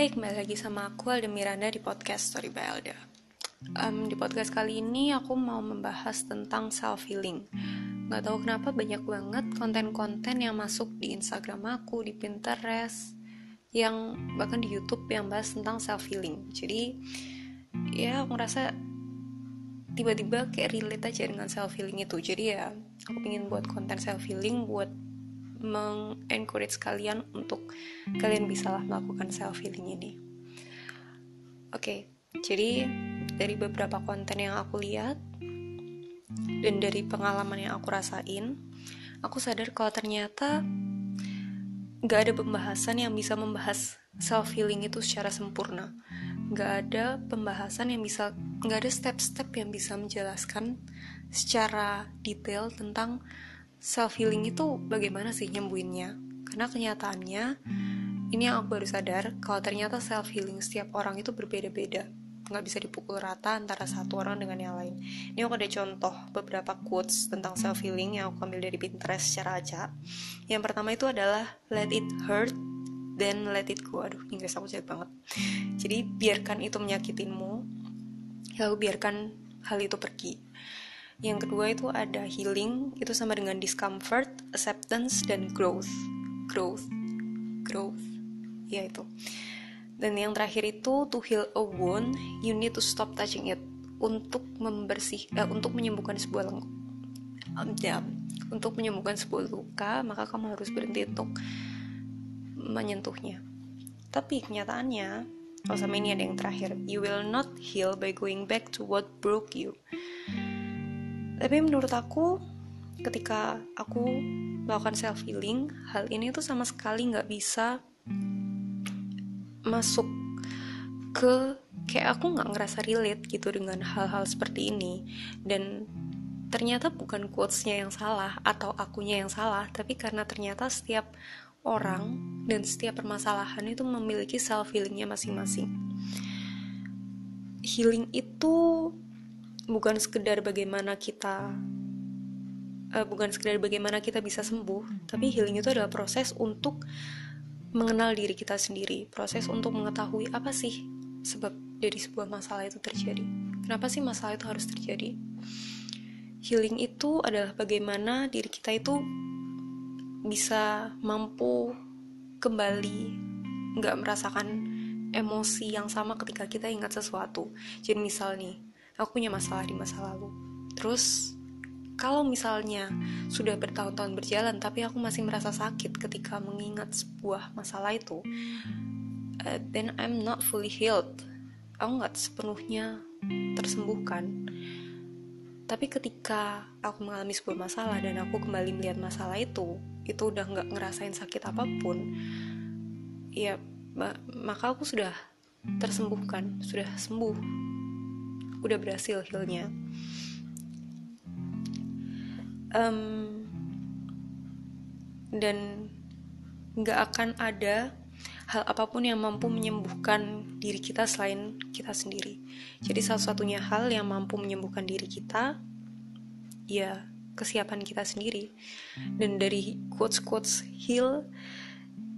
Hai, kembali lagi sama aku Alda Miranda di podcast Story by Alda. Um, di podcast kali ini aku mau membahas tentang self healing. Gak tahu kenapa banyak banget konten-konten yang masuk di Instagram aku, di Pinterest, yang bahkan di YouTube yang bahas tentang self healing. Jadi ya aku ngerasa tiba-tiba kayak relate aja dengan self healing itu. Jadi ya aku ingin buat konten self healing buat mengencourage kalian untuk kalian bisalah melakukan self healing ini. Oke, okay, jadi dari beberapa konten yang aku lihat dan dari pengalaman yang aku rasain, aku sadar kalau ternyata gak ada pembahasan yang bisa membahas self healing itu secara sempurna. Gak ada pembahasan yang bisa, gak ada step-step yang bisa menjelaskan secara detail tentang self healing itu bagaimana sih nyembuhinnya? Karena kenyataannya ini yang aku baru sadar kalau ternyata self healing setiap orang itu berbeda-beda nggak bisa dipukul rata antara satu orang dengan yang lain. Ini aku ada contoh beberapa quotes tentang self healing yang aku ambil dari Pinterest secara acak. Yang pertama itu adalah let it hurt then let it go. Aduh, Inggris aku jelek banget. Jadi biarkan itu menyakitinmu, lalu biarkan hal itu pergi. Yang kedua itu ada healing, itu sama dengan discomfort, acceptance, dan growth. Growth, growth, ya itu. Dan yang terakhir itu to heal a wound, you need to stop touching it. Untuk membersih, eh, untuk menyembuhkan sebuah leng um, ya, untuk menyembuhkan sebuah luka, maka kamu harus berhenti untuk menyentuhnya. Tapi kenyataannya, kalau sama ini ada yang terakhir, you will not heal by going back to what broke you tapi menurut aku ketika aku melakukan self healing hal ini tuh sama sekali nggak bisa masuk ke kayak aku nggak ngerasa relate gitu dengan hal-hal seperti ini. Dan ternyata bukan quotesnya yang salah atau akunya yang salah tapi karena ternyata setiap orang dan setiap permasalahan itu memiliki self healingnya masing-masing. Healing itu bukan sekedar bagaimana kita uh, bukan sekedar bagaimana kita bisa sembuh, tapi healing itu adalah proses untuk mengenal diri kita sendiri, proses untuk mengetahui apa sih sebab dari sebuah masalah itu terjadi. Kenapa sih masalah itu harus terjadi? Healing itu adalah bagaimana diri kita itu bisa mampu kembali nggak merasakan emosi yang sama ketika kita ingat sesuatu. Jadi misal nih, aku punya masalah di masa lalu. Terus kalau misalnya sudah bertahun-tahun berjalan tapi aku masih merasa sakit ketika mengingat sebuah masalah itu uh, then I'm not fully healed. Aku nggak sepenuhnya tersembuhkan. Tapi ketika aku mengalami sebuah masalah dan aku kembali melihat masalah itu itu udah nggak ngerasain sakit apa pun ya maka aku sudah tersembuhkan sudah sembuh udah berhasil healnya um, dan nggak akan ada hal apa pun yang mampu menyembuhkan diri kita selain kita sendiri. Jadi salah satunya hal yang mampu menyembuhkan diri kita ya kesiapan kita sendiri. Dan dari quotes-quotes heal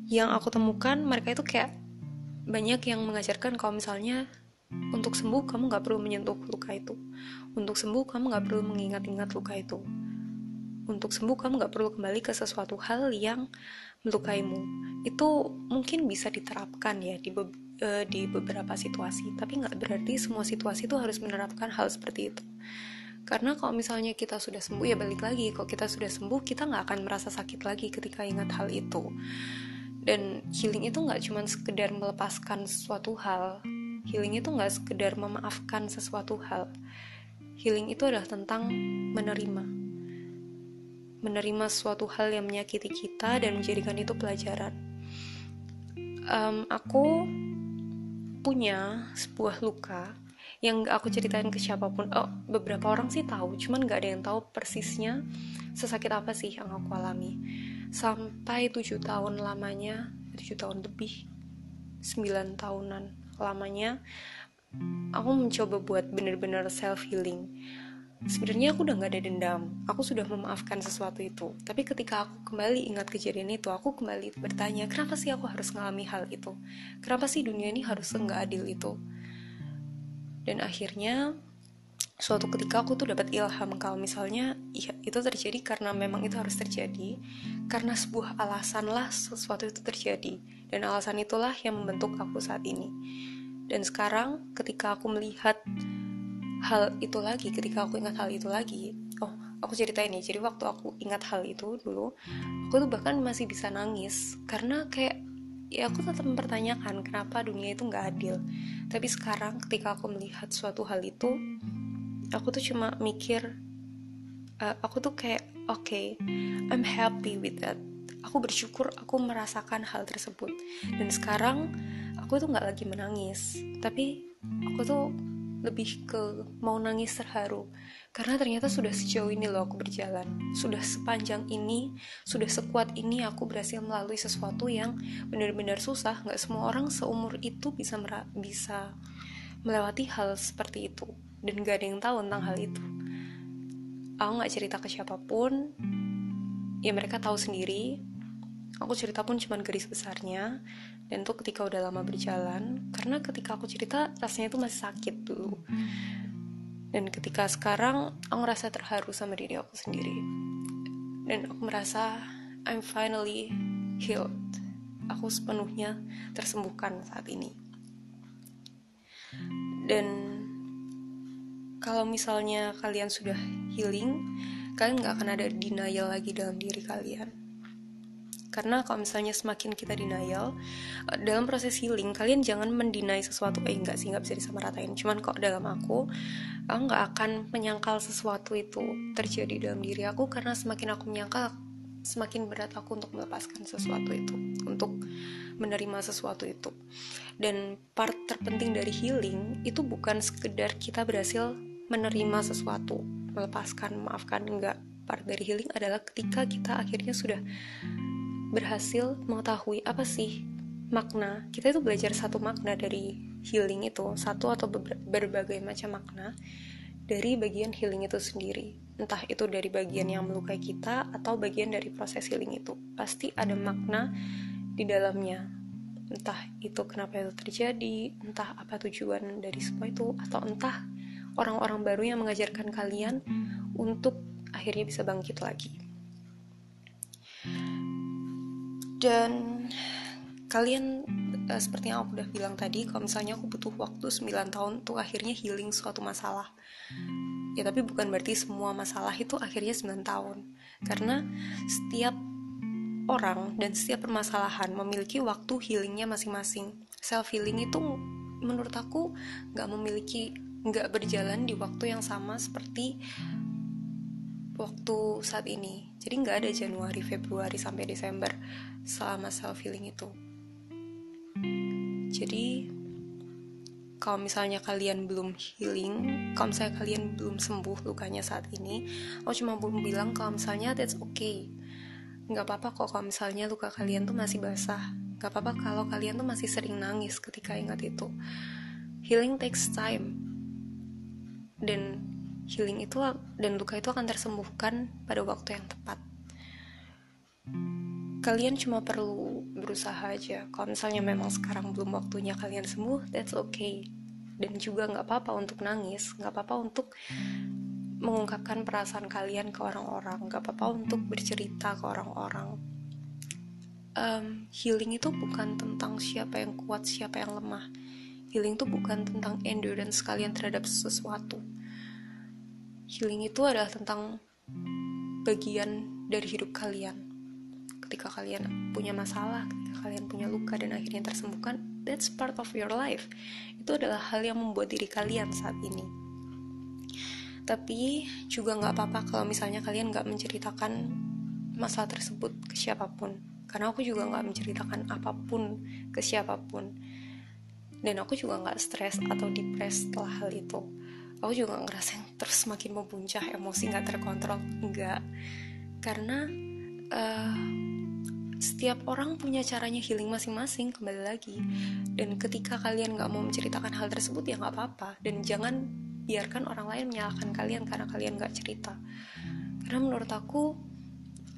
yang aku temukan mereka itu kayak banyak yang mengajarkan kalau misalnya untuk sembuh, kamu gak perlu menyentuh luka itu. Untuk sembuh, kamu gak perlu mengingat-ingat luka itu. Untuk sembuh, kamu gak perlu kembali ke sesuatu hal yang melukaimu. Itu mungkin bisa diterapkan ya di, be uh, di beberapa situasi, tapi gak berarti semua situasi itu harus menerapkan hal seperti itu. Karena kalau misalnya kita sudah sembuh, ya balik lagi. Kalau kita sudah sembuh, kita gak akan merasa sakit lagi ketika ingat hal itu. Dan healing itu gak cuma sekedar melepaskan suatu hal, healing itu nggak sekedar memaafkan sesuatu hal. Healing itu adalah tentang menerima. Menerima suatu hal yang menyakiti kita dan menjadikan itu pelajaran. Um, aku punya sebuah luka yang aku ceritain ke siapa pun. Oh beberapa orang sih tahu cuman gak ada yang tahu persisnya sesakit apa sih yang aku alami. Sampai tujuh tahun lamanya tujuh tahun lebih sembilan tahunan lamanya aku mencoba buat bener-bener self healing sebenarnya aku udah nggak ada dendam. Aku sudah memaafkan sesuatu itu. Tapi ketika aku kembali ingat kejadian itu aku kembali bertanya kenapa sih aku harus mengalami hal itu? Kenapa sih dunia ini harus nggak adil itu? Dan akhirnya suatu ketika aku tuh dapat ilham kalau misalnya iya itu terjadi karena memang itu harus terjadi karena sebuah alasan lah sesuatu itu terjadi dan alasan itulah yang membentuk aku saat ini. Dan sekarang ketika aku melihat hal itu lagi ketika aku ingat hal itu lagi oh aku ceritain nih jadi waktu aku ingat hal itu dulu aku tuh bahkan masih bisa nangis karena kayak ya aku tetap mempertanyakan kenapa dunia itu nggak adil. Tapi sekarang ketika aku melihat suatu hal itu aku tuh cuma mikir uh, aku tuh kayak oke okay, I'm happy with that. Aku bersyukur aku merasakan hal tersebut. Dan sekarang aku tuh nggak lagi menangis tapi aku tuh lebih ke mau nangis terharu. Karena ternyata sudah sejauh ini loh aku berjalan. Sudah sepanjang ini sudah sekuat ini aku berhasil melalui sesuatu yang benar-benar susah. Nggak semua orang seumur itu bisa bisa melewati hal seperti itu dan gak ada yang tahu tentang hal itu. Aku gak cerita ke siapa pun. Ya mereka tahu sendiri. Aku cerita pun cuma garis besarnya. Dan tuh ketika udah lama berjalan karena ketika aku cerita rasanya itu masih sakit dulu dan ketika sekarang aku merasa terharu sama diri aku sendiri. Dan aku merasa I'm finally healed. Aku sepenuhnya tersembuhkan saat ini. Dan kalau misalnya kalian sudah healing kalian nggak akan ada denial lagi dalam diri kalian. Karena kalau misalnya semakin kita denial eh, dalam proses healing kalian jangan mendinai sesuatu eh enggak sih nggak bisa disamaratain. Cuman kok dalam aku aku nggak akan menyangkal sesuatu itu terjadi dalam diri aku karena semakin aku menyangkal semakin berat aku untuk melepaskan sesuatu itu untuk menerima sesuatu itu. Dan part terpenting dari healing itu bukan sekedar kita berhasil menerima sesuatu, melepaskan, memaafkan, enggak. Part dari healing adalah ketika kita akhirnya sudah berhasil mengetahui apa sih makna. Kita itu belajar satu makna dari healing itu, satu atau berbagai macam makna dari bagian healing itu sendiri. Entah itu dari bagian yang melukai kita atau bagian dari proses healing itu. Pasti ada makna di dalamnya. Entah itu kenapa itu terjadi, entah apa tujuan dari semua itu, atau entah orang-orang baru yang mengajarkan kalian untuk akhirnya bisa bangkit lagi. Dan kalian uh, seperti yang aku udah bilang tadi, kalau misalnya aku butuh waktu 9 tahun untuk akhirnya healing suatu masalah. Ya tapi bukan berarti semua masalah itu akhirnya 9 tahun. Karena setiap orang dan setiap permasalahan memiliki waktu healingnya masing-masing. Self healing itu menurut aku nggak memiliki nggak berjalan di waktu yang sama seperti waktu saat ini. Jadi nggak ada Januari Februari sampai Desember selama self healing itu. Jadi kalau misalnya kalian belum healing kalau misalnya kalian belum sembuh lukanya saat ini aku cuma mau bilang kalau misalnya that's okay. Nggak apa-apa kok kalau misalnya luka kalian tuh masih basah. Nggak apa-apa kalau kalian tuh masih sering nangis ketika ingat itu. Healing takes time dan healing itu dan luka itu akan tersembuhkan pada waktu yang tepat. Kalian cuma perlu berusaha aja. Kalau misalnya memang sekarang belum waktunya kalian sembuh that's okay. Dan juga nggak apa-apa untuk nangis nggak apa-apa untuk mengungkapkan perasaan kalian ke orang-orang nggak apa-apa untuk bercerita ke orang-orang. Um, healing itu bukan tentang siapa yang kuat siapa yang lemah healing itu bukan tentang endurance kalian terhadap sesuatu. Healing itu adalah tentang bagian dari hidup kalian. Ketika kalian punya masalah ketika kalian punya luka dan akhirnya tersembuhkan that's part of your life. Itu adalah hal yang membuat diri kalian saat ini. Tapi juga nggak apa-apa kalau misalnya kalian nggak menceritakan masalah tersebut ke siapa pun. Karena aku juga nggak menceritakan apa pun ke siapa pun dan aku juga nggak stres atau depres setelah hal itu. Aku juga ngerasain terus semakin membuncah emosi nggak terkontrol. Enggak karena uh, setiap orang punya caranya healing masing-masing kembali lagi. Dan ketika kalian nggak mau menceritakan hal tersebut ya nggak apa-apa. Dan jangan biarkan orang lain menyalahkan kalian karena kalian gak cerita. Karena menurut aku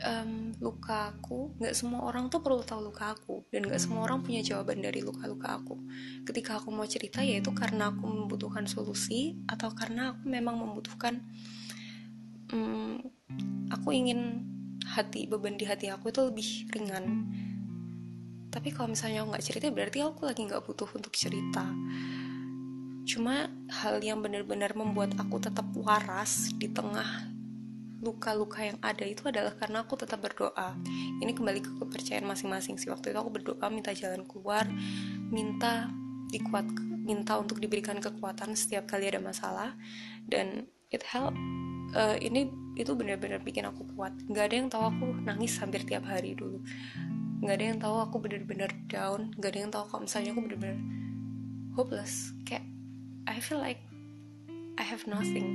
um, luka aku nggak semua orang tuh perlu tahu luka aku dan nggak semua orang punya jawaban dari luka-luka aku. Ketika aku mau cerita yaitu karena aku membutuhkan solusi atau karena aku memang membutuhkan um, aku ingin hati beban di hati aku itu lebih ringan. Tapi kalau misalnya aku nggak cerita berarti aku lagi nggak butuh untuk cerita. Cuma hal yang benar-benar membuat aku tetap waras di tengah luka-luka yang ada itu adalah karena aku tetap berdoa. Ini kembali ke kepercayaan masing-masing sih. Waktu itu aku berdoa minta jalan keluar minta dikuat minta untuk diberikan kekuatan setiap kali ada masalah. Dan it help uh, ini itu benar-benar bikin aku kuat. Nggak ada yang tahu aku nangis hampir tiap hari dulu. Nggak ada yang tahu aku bener-bener down. Nggak ada yang tahu kalau misalnya aku bener-bener hopeless. Kayak I feel like I have nothing.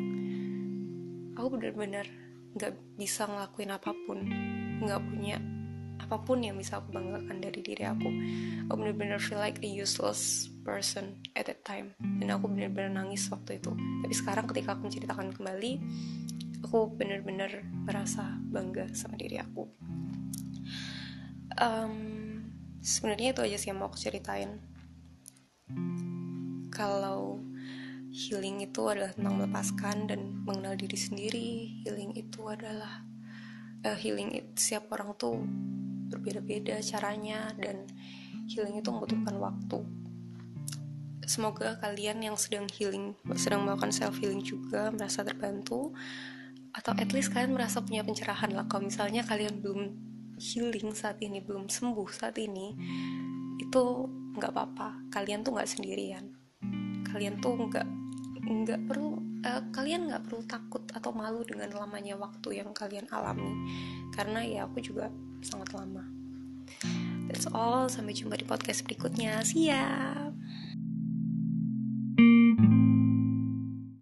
Aku bener-bener nggak bisa ngelakuin apa pun. Nggak punya apa pun yang bisa aku banggakan dari diri aku. Aku bener-bener feel like a useless person at that time. Dan aku bener-bener nangis waktu itu. Tapi sekarang ketika aku menceritakan kembali aku bener-bener merasa bangga sama diri aku. Um, sebenarnya itu aja sih yang mau aku ceritain. Kalau healing itu adalah tentang melepaskan dan mengenal diri sendiri. Healing itu adalah uh, healing it, siap orang tuh berbeda-beda caranya dan healing itu membutuhkan waktu. Semoga kalian yang sedang healing sedang melakukan self healing juga merasa terbantu atau at least kalian merasa punya pencerahan lah. Kalau misalnya kalian belum healing saat ini belum sembuh saat ini itu nggak apa-apa. Kalian tuh nggak sendirian. Kalian tuh nggak nggak perlu uh, kalian nggak perlu takut atau malu dengan lamanya waktu yang kalian alami. Karena ya aku juga sangat lama. That's all sampai jumpa di podcast berikutnya. Siap